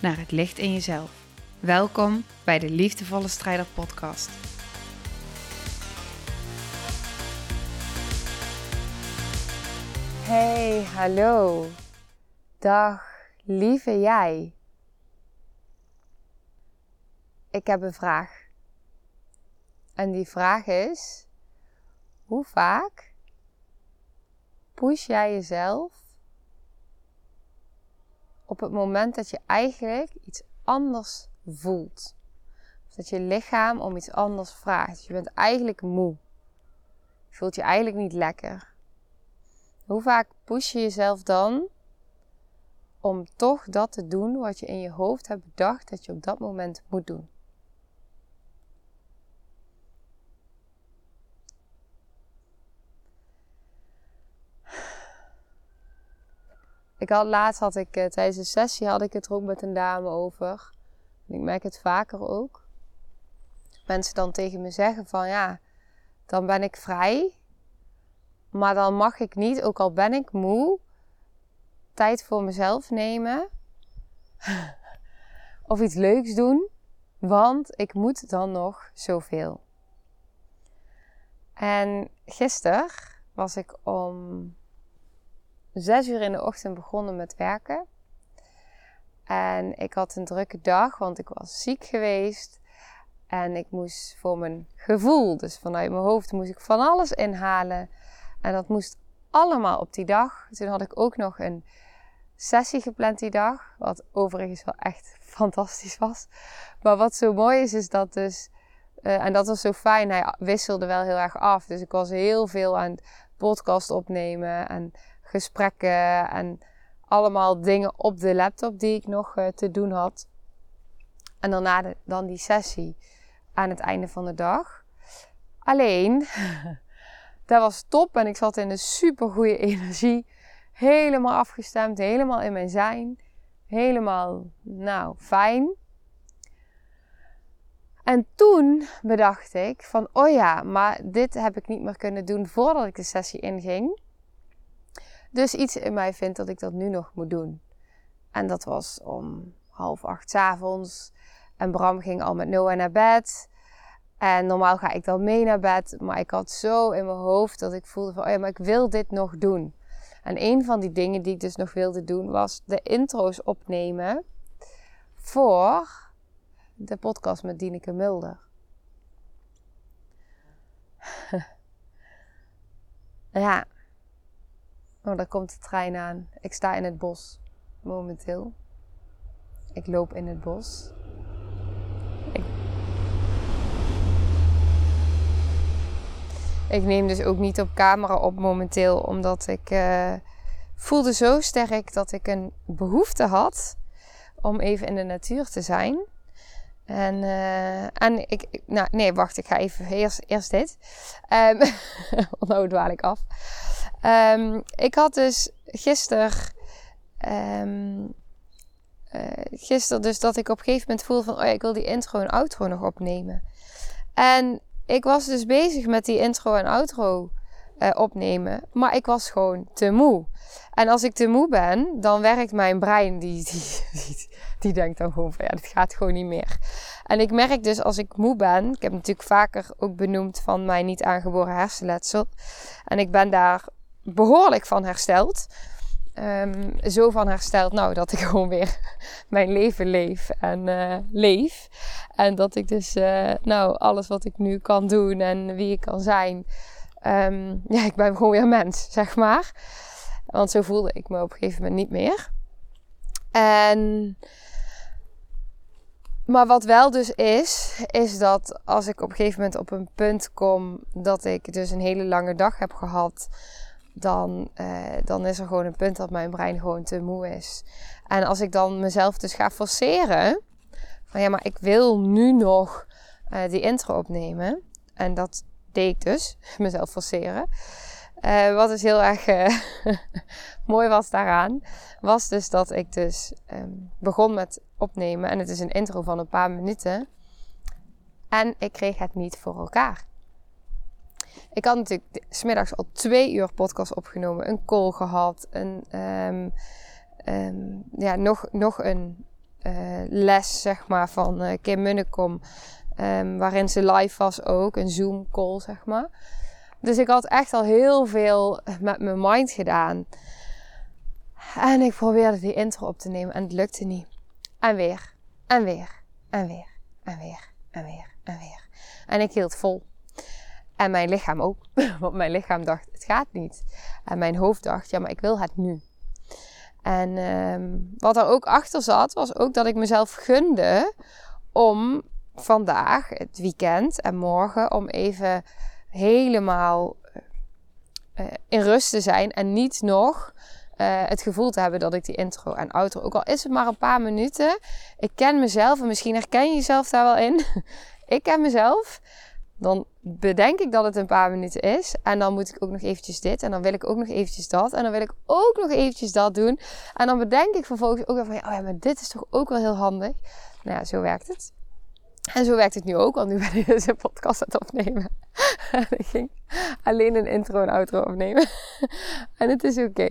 naar het licht in jezelf. Welkom bij de Liefdevolle Strijder Podcast. Hey, hallo. Dag, lieve jij. Ik heb een vraag. En die vraag is: hoe vaak push jij jezelf op het moment dat je eigenlijk iets anders voelt? Of dat je lichaam om iets anders vraagt. Dus je bent eigenlijk moe. Je voelt je eigenlijk niet lekker. Hoe vaak push je jezelf dan om toch dat te doen wat je in je hoofd hebt bedacht dat je op dat moment moet doen? Ik had laatst had ik eh, tijdens een sessie had ik het er ook met een dame over. Ik merk het vaker ook. Mensen dan tegen me zeggen van ja, dan ben ik vrij. Maar dan mag ik niet, ook al ben ik moe, tijd voor mezelf nemen. of iets leuks doen. Want ik moet dan nog zoveel. En gisteren was ik om zes uur in de ochtend begonnen met werken. En ik had een drukke dag, want ik was ziek geweest. En ik moest voor mijn gevoel, dus vanuit mijn hoofd, moest ik van alles inhalen. En dat moest allemaal op die dag. Toen had ik ook nog een sessie gepland die dag. Wat overigens wel echt fantastisch was. Maar wat zo mooi is, is dat dus. Uh, en dat was zo fijn. Hij wisselde wel heel erg af. Dus ik was heel veel aan podcast opnemen. En gesprekken en allemaal dingen op de laptop die ik nog uh, te doen had. En daarna de, dan die sessie aan het einde van de dag. Alleen, dat was top en ik zat in een super goede energie. Helemaal afgestemd, helemaal in mijn zijn. Helemaal, nou, fijn. En toen bedacht ik van, oh ja, maar dit heb ik niet meer kunnen doen voordat ik de sessie inging. Dus iets in mij vindt dat ik dat nu nog moet doen. En dat was om half acht avonds. En Bram ging al met Noah naar bed. En normaal ga ik dan mee naar bed. Maar ik had zo in mijn hoofd dat ik voelde van... Oh ja, maar ik wil dit nog doen. En een van die dingen die ik dus nog wilde doen... was de intro's opnemen... voor de podcast met Dineke Mulder. ja... Oh, daar komt de trein aan. Ik sta in het bos momenteel. Ik loop in het bos. Ik, neem dus ook niet op camera op momenteel, omdat ik uh, voelde zo sterk dat ik een behoefte had om even in de natuur te zijn. En, uh, en ik, nou nee, wacht, ik ga even eerst, eerst dit. Um, nou dwaal ik af. Um, ik had dus gisteren. Um, uh, gisteren dus dat ik op een gegeven moment voelde van... Oh ja, ik wil die intro en outro nog opnemen. En ik was dus bezig met die intro en outro uh, opnemen. Maar ik was gewoon te moe. En als ik te moe ben, dan werkt mijn brein... Die, die, die, die denkt dan gewoon van... Ja, dit gaat gewoon niet meer. En ik merk dus als ik moe ben... Ik heb natuurlijk vaker ook benoemd van mijn niet aangeboren hersenletsel. En ik ben daar behoorlijk van hersteld. Um, zo van hersteld, nou, dat ik gewoon weer mijn leven leef en uh, leef. En dat ik dus, uh, nou, alles wat ik nu kan doen en wie ik kan zijn. Um, ja, ik ben gewoon weer mens, zeg maar. Want zo voelde ik me op een gegeven moment niet meer. En. Maar wat wel dus is, is dat als ik op een gegeven moment op een punt kom dat ik dus een hele lange dag heb gehad dan, uh, dan is er gewoon een punt dat mijn brein gewoon te moe is. En als ik dan mezelf dus ga forceren, van ja, maar ik wil nu nog uh, die intro opnemen. En dat deed ik dus, mezelf forceren. Uh, wat dus heel erg mooi was daaraan, was dus dat ik dus um, begon met opnemen. En het is een intro van een paar minuten. En ik kreeg het niet voor elkaar. Ik had natuurlijk smiddags al twee uur podcast opgenomen, een call gehad, een, um, um, ja, nog, nog een uh, les zeg maar, van uh, Kim Munnekom, um, waarin ze live was ook, een Zoom call zeg maar. Dus ik had echt al heel veel met mijn mind gedaan. En ik probeerde die intro op te nemen en het lukte niet. En weer, en weer, en weer, en weer, en weer, en weer. En ik hield vol. En mijn lichaam ook. Want mijn lichaam dacht, het gaat niet. En mijn hoofd dacht, ja, maar ik wil het nu. En um, wat er ook achter zat, was ook dat ik mezelf gunde om vandaag, het weekend en morgen, om even helemaal uh, in rust te zijn en niet nog uh, het gevoel te hebben dat ik die intro en outro, ook al is het maar een paar minuten, ik ken mezelf en misschien herken je jezelf daar wel in. ik ken mezelf dan bedenk ik dat het een paar minuten is. En dan moet ik ook nog eventjes dit. En dan wil ik ook nog eventjes dat. En dan wil ik ook nog eventjes dat doen. En dan bedenk ik vervolgens ook van... Oh ja, maar dit is toch ook wel heel handig. Nou ja, zo werkt het. En zo werkt het nu ook. Want nu ben ik dus een podcast aan het opnemen. en ik ging alleen een intro en outro opnemen. en het is oké.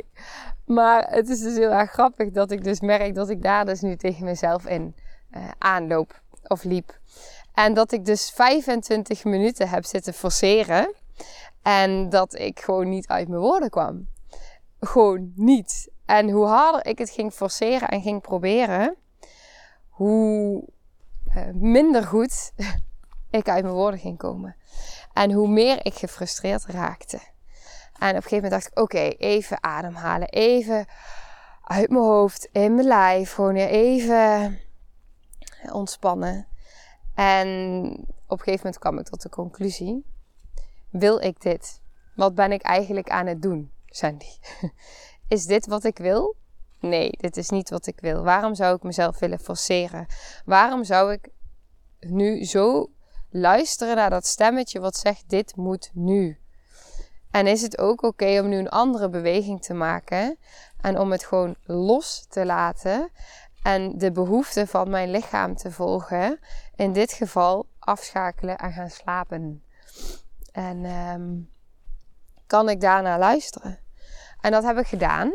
Maar het is dus heel erg grappig dat ik dus merk dat ik daar dus nu tegen mezelf in uh, aanloop. Of liep. En dat ik dus 25 minuten heb zitten forceren. En dat ik gewoon niet uit mijn woorden kwam. Gewoon niet. En hoe harder ik het ging forceren en ging proberen, hoe uh, minder goed ik uit mijn woorden ging komen. En hoe meer ik gefrustreerd raakte. En op een gegeven moment dacht ik: oké, even ademhalen. Even uit mijn hoofd, in mijn lijf. Gewoon weer even ontspannen. En op een gegeven moment kwam ik tot de conclusie: wil ik dit? Wat ben ik eigenlijk aan het doen, Sandy? Is dit wat ik wil? Nee, dit is niet wat ik wil. Waarom zou ik mezelf willen forceren? Waarom zou ik nu zo luisteren naar dat stemmetje wat zegt: dit moet nu? En is het ook oké om nu een andere beweging te maken en om het gewoon los te laten en de behoeften van mijn lichaam te volgen. In dit geval afschakelen en gaan slapen. En um, kan ik daarna luisteren? En dat heb ik gedaan.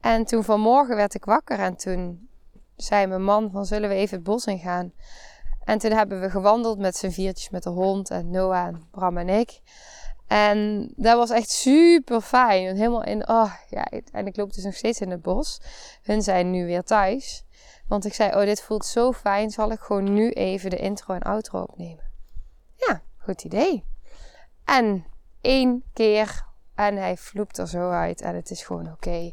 En toen vanmorgen werd ik wakker en toen zei mijn man van zullen we even het bos in gaan. En toen hebben we gewandeld met z'n viertjes met de hond en Noah en Bram en ik. En dat was echt super fijn. Helemaal in, oh ja, en ik loop dus nog steeds in het bos. Hun zijn nu weer thuis. Want ik zei, oh dit voelt zo fijn, zal ik gewoon nu even de intro en outro opnemen. Ja, goed idee. En één keer en hij vloept er zo uit en het is gewoon oké.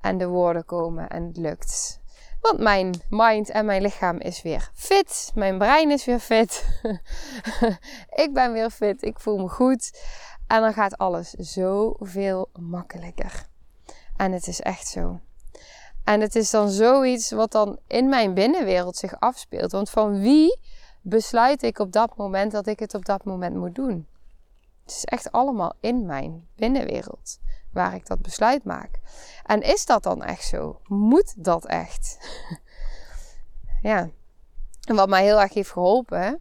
En de woorden komen en het lukt. Want mijn mind en mijn lichaam is weer fit. Mijn brein is weer fit. ik ben weer fit. Ik voel me goed. En dan gaat alles zoveel makkelijker. En het is echt zo. En het is dan zoiets wat dan in mijn binnenwereld zich afspeelt. Want van wie besluit ik op dat moment dat ik het op dat moment moet doen? Het is echt allemaal in mijn binnenwereld waar ik dat besluit maak. En is dat dan echt zo? Moet dat echt? ja. En wat mij heel erg heeft geholpen,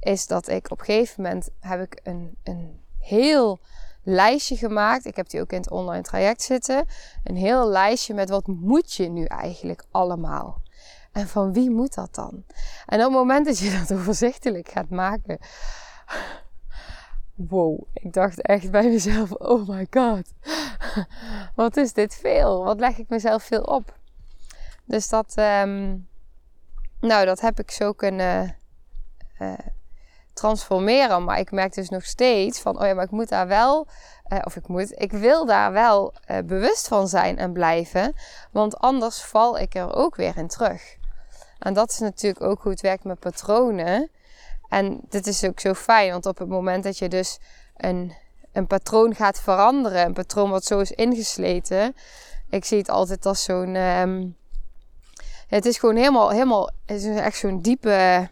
is dat ik op een gegeven moment heb ik een, een heel lijstje gemaakt. Ik heb die ook in het online traject zitten. Een heel lijstje met wat moet je nu eigenlijk allemaal. En van wie moet dat dan? En op het moment dat je dat overzichtelijk gaat maken. Wow, ik dacht echt bij mezelf: oh my god, wat is dit veel? Wat leg ik mezelf veel op? Dus dat, um, nou, dat heb ik zo kunnen uh, transformeren. Maar ik merk dus nog steeds van, oh ja, maar ik moet daar wel, uh, of ik moet, ik wil daar wel uh, bewust van zijn en blijven. Want anders val ik er ook weer in terug. En dat is natuurlijk ook hoe het werkt met patronen. En dit is ook zo fijn, want op het moment dat je dus een, een patroon gaat veranderen. Een patroon wat zo is ingesleten. Ik zie het altijd als zo'n. Ehm, het is gewoon helemaal, helemaal. Het is echt zo'n diepe.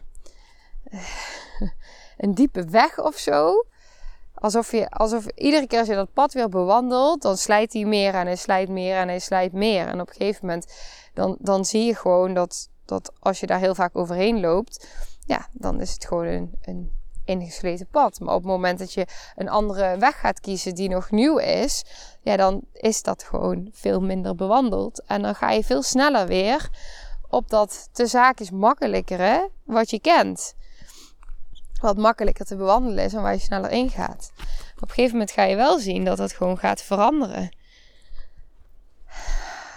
een diepe weg of zo. Alsof, je, alsof iedere keer als je dat pad weer bewandelt, dan slijt hij meer en hij slijt meer en hij slijt meer. En op een gegeven moment, dan, dan zie je gewoon dat, dat als je daar heel vaak overheen loopt, ja, dan is het gewoon een, een ingesleten pad. Maar op het moment dat je een andere weg gaat kiezen die nog nieuw is, ja, dan is dat gewoon veel minder bewandeld. En dan ga je veel sneller weer op dat de zaak is makkelijker wat je kent. Wat makkelijker te bewandelen is en waar je sneller ingaat. Op een gegeven moment ga je wel zien dat het gewoon gaat veranderen.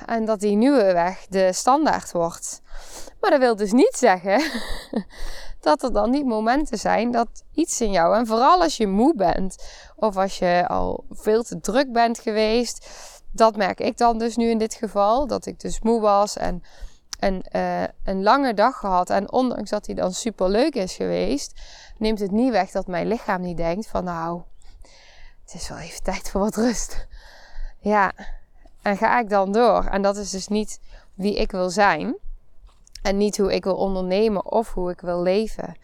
En dat die nieuwe weg de standaard wordt. Maar dat wil dus niet zeggen dat er dan niet momenten zijn dat iets in jou, en vooral als je moe bent of als je al veel te druk bent geweest, dat merk ik dan dus nu in dit geval, dat ik dus moe was en een, uh, een lange dag gehad. En ondanks dat die dan super leuk is geweest, neemt het niet weg dat mijn lichaam niet denkt van nou, het is wel even tijd voor wat rust. Ja, en ga ik dan door. En dat is dus niet wie ik wil zijn. En niet hoe ik wil ondernemen of hoe ik wil leven.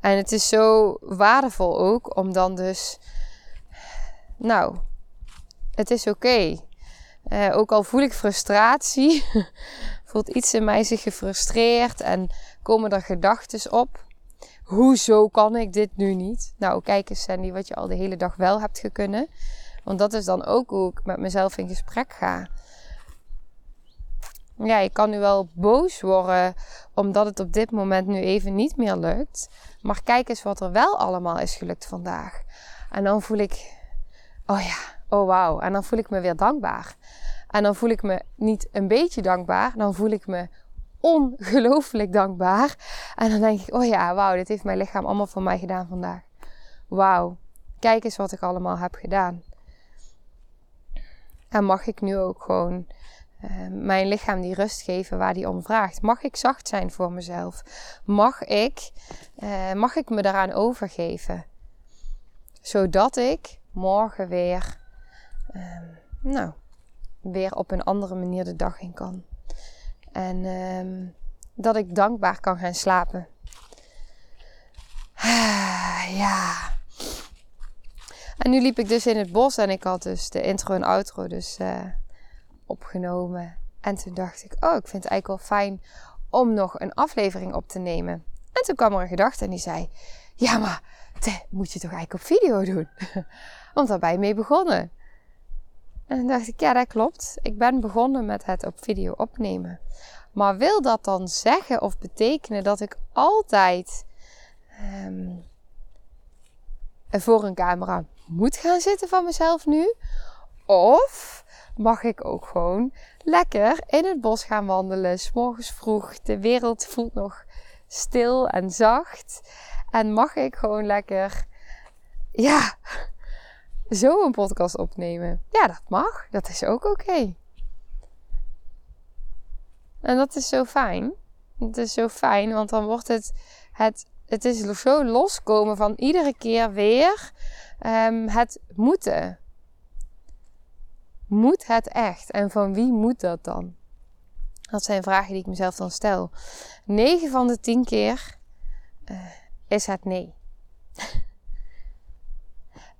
En het is zo waardevol ook om dan dus, nou, het is oké. Eh, ook al voel ik frustratie, voelt iets in mij zich gefrustreerd en komen er gedachten op. Hoezo kan ik dit nu niet? Nou, kijk eens Sandy, wat je al de hele dag wel hebt gekunnen. Want dat is dan ook hoe ik met mezelf in gesprek ga ja, je kan nu wel boos worden omdat het op dit moment nu even niet meer lukt. Maar kijk eens wat er wel allemaal is gelukt vandaag. En dan voel ik, oh ja, oh wauw. En dan voel ik me weer dankbaar. En dan voel ik me niet een beetje dankbaar, dan voel ik me ongelooflijk dankbaar. En dan denk ik, oh ja, wauw, dit heeft mijn lichaam allemaal voor mij gedaan vandaag. Wauw, kijk eens wat ik allemaal heb gedaan. En mag ik nu ook gewoon uh, mijn lichaam die rust geven waar die om vraagt. Mag ik zacht zijn voor mezelf? Mag ik, uh, mag ik me daaraan overgeven? Zodat ik morgen weer, uh, nou, weer op een andere manier de dag in kan. En ehm, dat ik dankbaar kan gaan slapen. ja. En nu liep ik dus in het bos en ik had dus de intro en outro dus uh, opgenomen. En toen dacht ik, oh, ik vind het eigenlijk wel fijn om nog een aflevering op te nemen. En toen kwam er een gedachte en die zei, ja, maar dat moet je toch eigenlijk op video doen? Want daar ben je mee begonnen. En toen dacht ik, ja, dat klopt. Ik ben begonnen met het op video opnemen. Maar wil dat dan zeggen of betekenen dat ik altijd um, voor een camera moet gaan zitten van mezelf nu? Of mag ik ook gewoon lekker in het bos gaan wandelen. S morgens vroeg. De wereld voelt nog stil en zacht. En mag ik gewoon lekker, ja, zo een podcast opnemen. Ja, dat mag. Dat is ook oké. En dat is zo fijn. Het is zo fijn, want dan wordt het, het, het is zo loskomen van iedere keer weer um, het moeten. Moet het echt? En van wie moet dat dan? Dat zijn vragen die ik mezelf dan stel. 9 van de 10 keer uh, is het nee.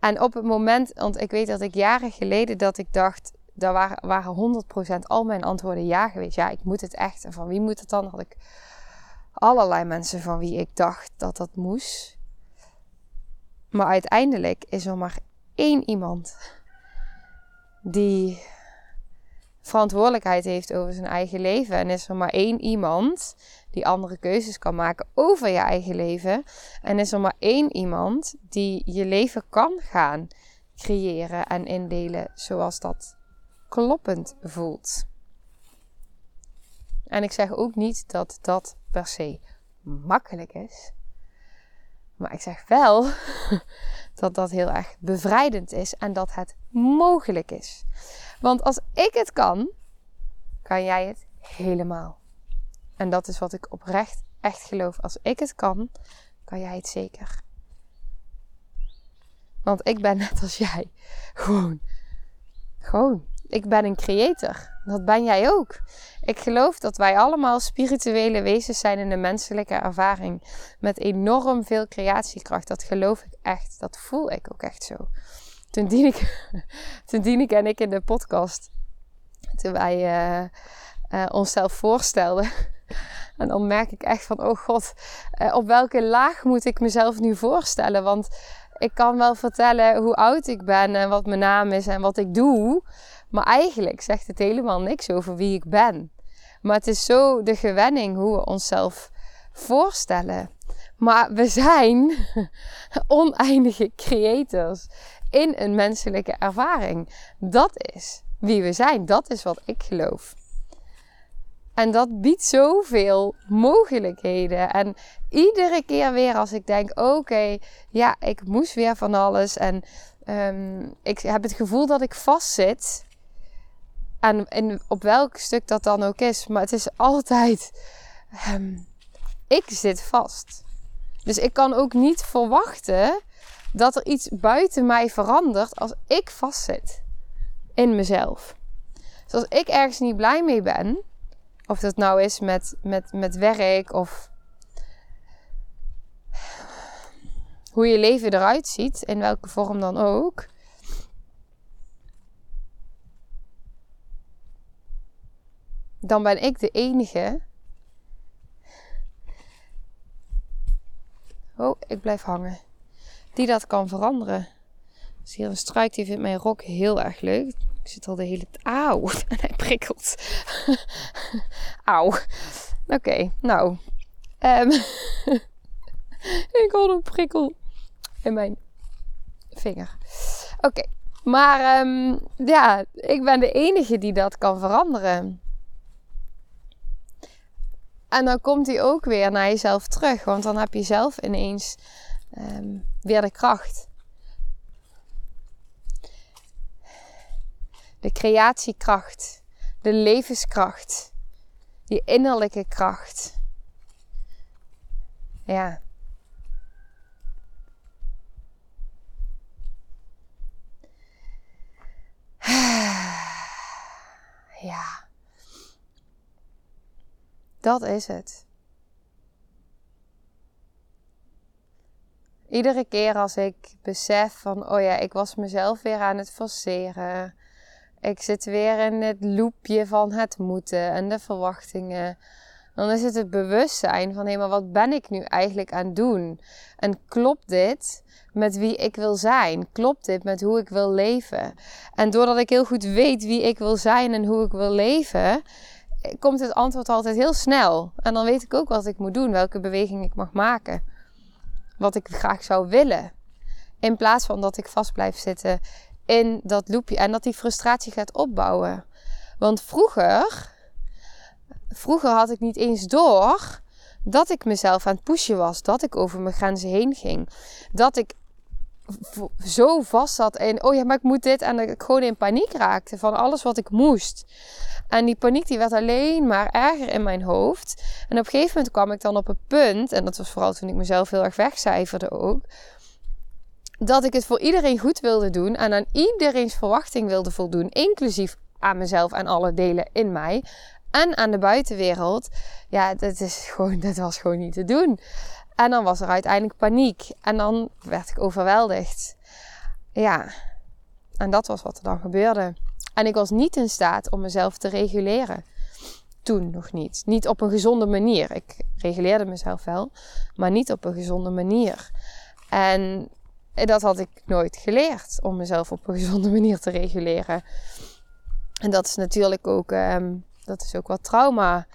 en op het moment, want ik weet dat ik jaren geleden dat ik dacht, daar waren, waren 100% al mijn antwoorden ja geweest. Ja, ik moet het echt. En van wie moet het dan? Had ik allerlei mensen van wie ik dacht dat dat moest. Maar uiteindelijk is er maar één iemand die verantwoordelijkheid heeft over zijn eigen leven. En is er maar één iemand die andere keuzes kan maken over je eigen leven. En is er maar één iemand die je leven kan gaan creëren en indelen zoals dat kloppend voelt. En ik zeg ook niet dat dat per se makkelijk is. Maar ik zeg wel dat dat heel erg bevrijdend is en dat het mogelijk is. Want als ik het kan, kan jij het helemaal. En dat is wat ik oprecht echt geloof. Als ik het kan, kan jij het zeker. Want ik ben net als jij. Gewoon. Gewoon. Ik ben een creator. Dat ben jij ook. Ik geloof dat wij allemaal spirituele wezens zijn in de menselijke ervaring. Met enorm veel creatiekracht. Dat geloof ik echt. Dat voel ik ook echt zo. Toen dien ik, toen en ik in de podcast. Toen wij uh, uh, onszelf voorstelden. En dan merk ik echt van, oh god, uh, op welke laag moet ik mezelf nu voorstellen? Want ik kan wel vertellen hoe oud ik ben en wat mijn naam is en wat ik doe. Maar eigenlijk zegt het helemaal niks over wie ik ben. Maar het is zo de gewenning hoe we onszelf voorstellen. Maar we zijn oneindige creators in een menselijke ervaring. Dat is wie we zijn. Dat is wat ik geloof. En dat biedt zoveel mogelijkheden. En iedere keer weer als ik denk: oké, ja, ik moest weer van alles. En um, ik heb het gevoel dat ik vastzit. En op welk stuk dat dan ook is. Maar het is altijd: um, ik zit vast. Dus ik kan ook niet verwachten dat er iets buiten mij verandert als ik vastzit in mezelf. Dus als ik ergens niet blij mee ben, of dat nou is met, met, met werk of hoe je leven eruit ziet, in welke vorm dan ook. Dan ben ik de enige. Oh, ik blijf hangen. Die dat kan veranderen. Dus hier een struik die vindt mijn rok heel erg leuk. Ik zit al de hele tijd. Auw! En hij prikkelt. Auw. Oké, nou. Um, ik hoor een prikkel in mijn vinger. Oké, maar um, ja, ik ben de enige die dat kan veranderen. En dan komt hij ook weer naar jezelf terug, want dan heb je zelf ineens um, weer de kracht. de creatiekracht, de levenskracht, die innerlijke kracht. Ja. Ja. Dat is het. Iedere keer als ik besef van, oh ja, ik was mezelf weer aan het forceren. Ik zit weer in het loopje van het moeten en de verwachtingen. Dan is het het bewustzijn van hé, maar wat ben ik nu eigenlijk aan het doen? En klopt dit met wie ik wil zijn? Klopt dit met hoe ik wil leven? En doordat ik heel goed weet wie ik wil zijn en hoe ik wil leven, komt het antwoord altijd heel snel. En dan weet ik ook wat ik moet doen, welke beweging ik mag maken. Wat ik graag zou willen. In plaats van dat ik vast blijf zitten in dat loopje en dat die frustratie gaat opbouwen. Want vroeger, vroeger had ik niet eens door dat ik mezelf aan het pushen was, dat ik over mijn grenzen heen ging, dat ik zo vast zat in, oh ja, maar ik moet dit en dat ik gewoon in paniek raakte van alles wat ik moest. En die paniek die werd alleen maar erger in mijn hoofd. En op een gegeven moment kwam ik dan op een punt, en dat was vooral toen ik mezelf heel erg wegcijferde ook, dat ik het voor iedereen goed wilde doen en aan iedereen's verwachting wilde voldoen, inclusief aan mezelf en alle delen in mij en aan de buitenwereld. Ja, dat, is gewoon, dat was gewoon niet te doen. En dan was er uiteindelijk paniek en dan werd ik overweldigd. Ja, en dat was wat er dan gebeurde. En ik was niet in staat om mezelf te reguleren. Toen nog niet. Niet op een gezonde manier. Ik reguleerde mezelf wel, maar niet op een gezonde manier. En dat had ik nooit geleerd om mezelf op een gezonde manier te reguleren. En dat is natuurlijk ook, um, dat is ook wat trauma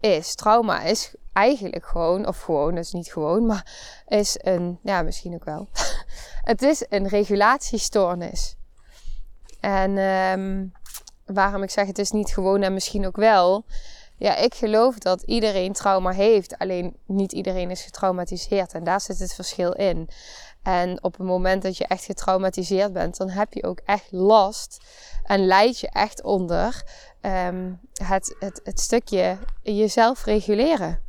is. Trauma is eigenlijk gewoon, of gewoon, dat is niet gewoon, maar is een, ja, misschien ook wel. het is een regulatiestoornis. En um, waarom ik zeg het is niet gewoon en misschien ook wel. Ja, ik geloof dat iedereen trauma heeft, alleen niet iedereen is getraumatiseerd en daar zit het verschil in. En op het moment dat je echt getraumatiseerd bent, dan heb je ook echt last en leid je echt onder ehm, het, het, het stukje jezelf reguleren.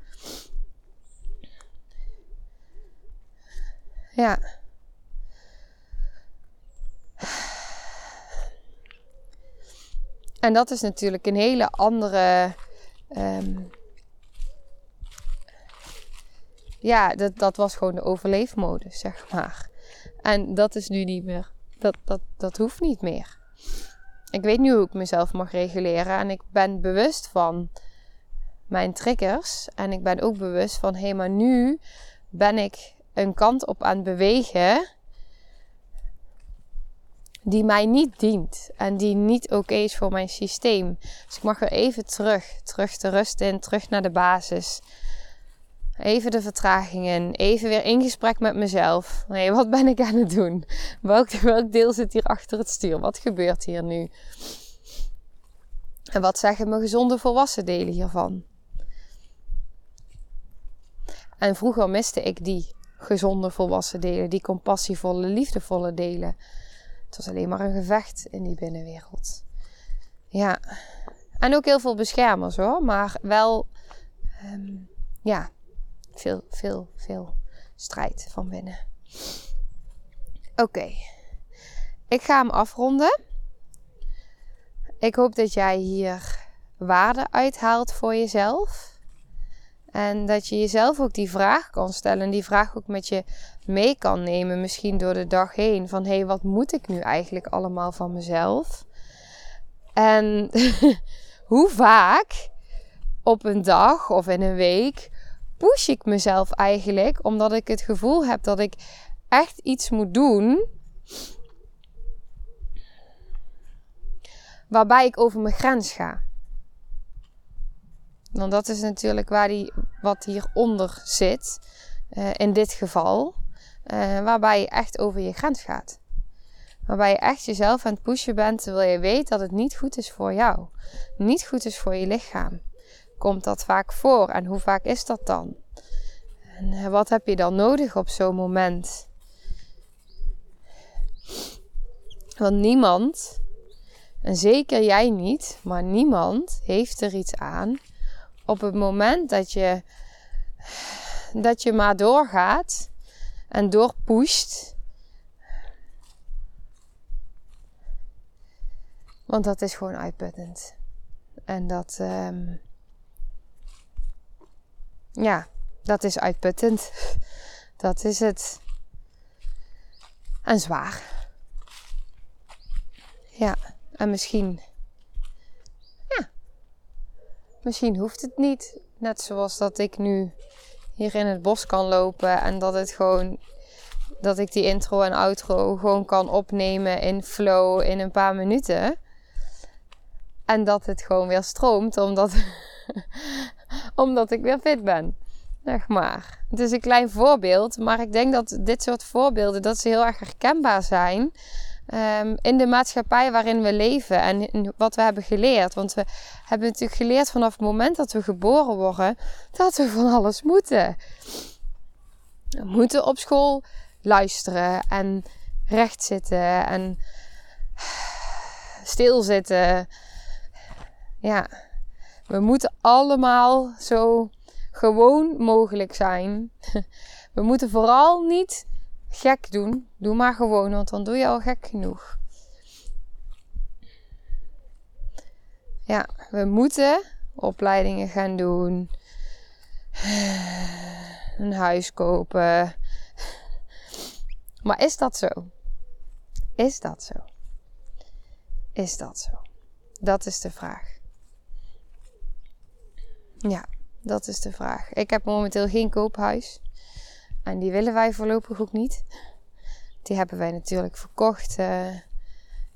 Ja. En dat is natuurlijk een hele andere ehm, ja, dat, dat was gewoon de overleefmodus, zeg maar. En dat is nu niet meer. Dat, dat, dat hoeft niet meer. Ik weet nu hoe ik mezelf mag reguleren. En ik ben bewust van mijn triggers. En ik ben ook bewust van, hé, hey, maar nu ben ik een kant op aan het bewegen die mij niet dient en die niet oké is voor mijn systeem. Dus ik mag weer even terug, terug de rust in, terug naar de basis. Even de vertragingen, even weer in gesprek met mezelf. Nee, wat ben ik aan het doen? Welk, welk deel zit hier achter het stuur? Wat gebeurt hier nu? En wat zeggen mijn gezonde volwassen delen hiervan? En vroeger miste ik die gezonde volwassen delen, die compassievolle, liefdevolle delen. Het was alleen maar een gevecht in die binnenwereld. Ja. En ook heel veel beschermers hoor, maar wel, um, ja, veel, veel, veel strijd van binnen. Oké, ik ga hem afronden. Ik hoop dat jij hier waarde uithaalt voor jezelf. En dat je jezelf ook die vraag kan stellen. En die vraag ook met je mee kan nemen. Misschien door de dag heen. Van hé, hey, wat moet ik nu eigenlijk allemaal van mezelf? En hoe vaak op een dag of in een week push ik mezelf eigenlijk. Omdat ik het gevoel heb dat ik echt iets moet doen. Waarbij ik over mijn grens ga. Want dat is natuurlijk waar die, wat hieronder zit. Uh, in dit geval. Uh, waarbij je echt over je grens gaat. Waarbij je echt jezelf aan het pushen bent terwijl je weet dat het niet goed is voor jou. Niet goed is voor je lichaam. Komt dat vaak voor en hoe vaak is dat dan? En uh, wat heb je dan nodig op zo'n moment? Want niemand, en zeker jij niet, maar niemand heeft er iets aan op het moment dat je, dat je maar doorgaat en doorpusht. Want dat is gewoon uitputtend. En dat, um, ja, dat is uitputtend. Dat is het. En zwaar. Ja, en misschien Misschien hoeft het niet. Net zoals dat ik nu hier in het bos kan lopen en dat het gewoon dat ik die intro en outro gewoon kan opnemen in flow in een paar minuten. En dat het gewoon weer stroomt omdat, omdat ik weer fit ben. Zeg maar. Het is een klein voorbeeld, maar ik denk dat dit soort voorbeelden dat ze heel erg herkenbaar zijn. Um, in de maatschappij waarin we leven en wat we hebben geleerd. Want we hebben natuurlijk geleerd vanaf het moment dat we geboren worden dat we van alles moeten. We moeten op school luisteren en recht zitten en stilzitten. Ja, we moeten allemaal zo gewoon mogelijk zijn. We moeten vooral niet gek doen. Doe maar gewoon, want dan doe je al gek genoeg. Ja, we moeten opleidingen gaan doen. Een huis kopen. Maar is dat zo? Is dat zo? Is dat zo? Dat is de vraag. Ja, dat is de vraag. Ik heb momenteel geen koophuis. En die willen wij voorlopig ook niet. Die hebben wij natuurlijk verkocht uh,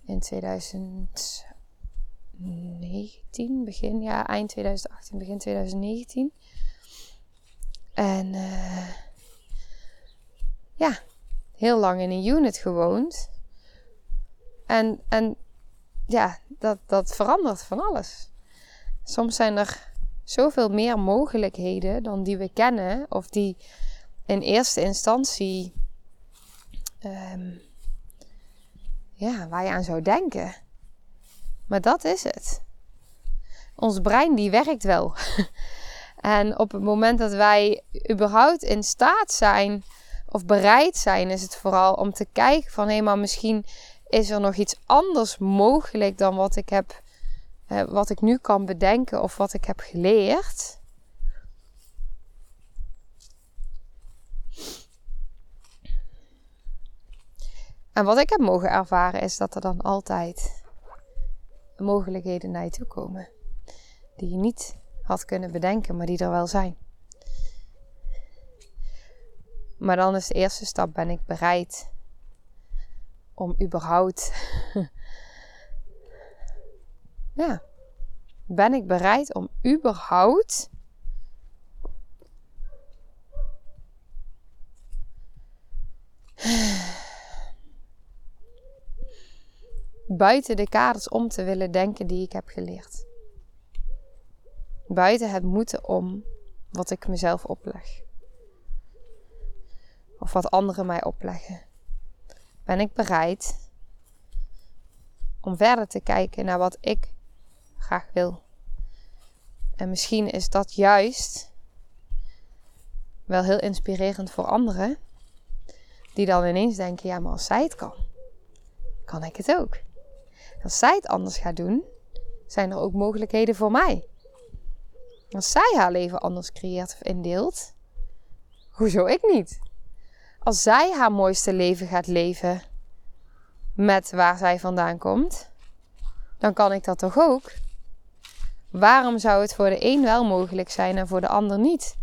in 2019, begin, ja, eind 2018, begin 2019. En uh, ja, heel lang in een unit gewoond. En, en ja, dat, dat verandert van alles. Soms zijn er zoveel meer mogelijkheden dan die we kennen of die in eerste instantie um, ja, waar je aan zou denken. Maar dat is het. Ons brein die werkt wel. en op het moment dat wij überhaupt in staat zijn of bereid zijn, is het vooral om te kijken van hé, maar misschien is er nog iets anders mogelijk dan wat ik heb wat ik nu kan bedenken of wat ik heb geleerd. En wat ik heb mogen ervaren is dat er dan altijd mogelijkheden naar je toe komen. Die je niet had kunnen bedenken, maar die er wel zijn. Maar dan is de eerste stap: ben ik bereid om überhaupt. ja. Ben ik bereid om überhaupt. Buiten de kaders om te willen denken die ik heb geleerd. Buiten het moeten om wat ik mezelf opleg. Of wat anderen mij opleggen. Ben ik bereid om verder te kijken naar wat ik graag wil. En misschien is dat juist wel heel inspirerend voor anderen. Die dan ineens denken: ja, maar als zij het kan, kan ik het ook. Als zij het anders gaat doen, zijn er ook mogelijkheden voor mij. Als zij haar leven anders creëert of indeelt, hoezo ik niet? Als zij haar mooiste leven gaat leven met waar zij vandaan komt, dan kan ik dat toch ook? Waarom zou het voor de een wel mogelijk zijn en voor de ander niet?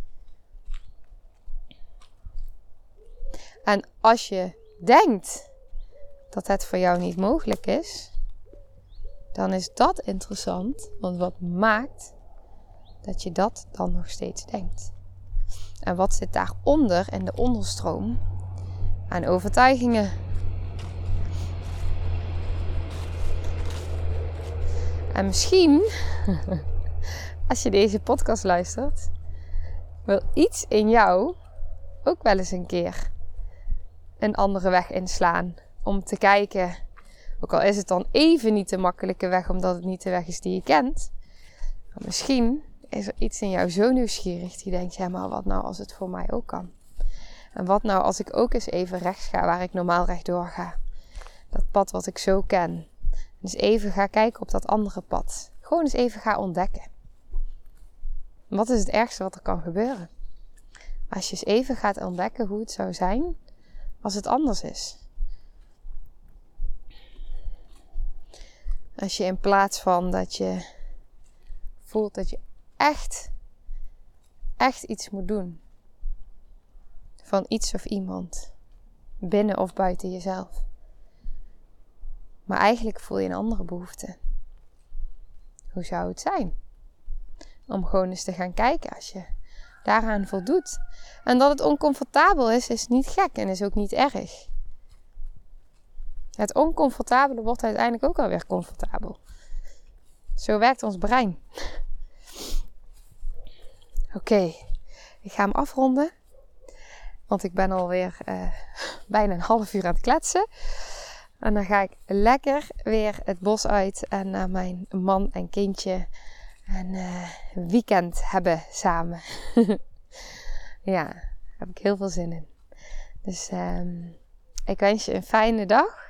En als je denkt dat het voor jou niet mogelijk is, dan is dat interessant. Want wat maakt dat je dat dan nog steeds denkt? En wat zit daaronder in de onderstroom aan overtuigingen? En misschien, als je deze podcast luistert, wil iets in jou ook wel eens een keer een andere weg inslaan. Om te kijken ook al is het dan even niet de makkelijke weg, omdat het niet de weg is die je kent. Maar misschien is er iets in jou zo nieuwsgierig die denkt: ja, maar wat nou als het voor mij ook kan? En wat nou als ik ook eens even rechts ga waar ik normaal rechtdoor ga? Dat pad wat ik zo ken. Dus even ga kijken op dat andere pad. Gewoon eens even ga ontdekken. Wat is het ergste wat er kan gebeuren? Als je eens even gaat ontdekken hoe het zou zijn als het anders is. Als je in plaats van dat je voelt dat je echt, echt iets moet doen. Van iets of iemand. Binnen of buiten jezelf. Maar eigenlijk voel je een andere behoefte. Hoe zou het zijn? Om gewoon eens te gaan kijken als je daaraan voldoet. En dat het oncomfortabel is, is niet gek en is ook niet erg. Het oncomfortabele wordt uiteindelijk ook alweer comfortabel. Zo werkt ons brein. Oké, ik ga hem afronden. Want ik ben alweer uh, bijna een half uur aan het kletsen. En dan ga ik lekker weer het bos uit en naar mijn man en kindje een uh, weekend hebben samen. ja, daar heb ik heel veel zin in. Dus um, ik wens je een fijne dag.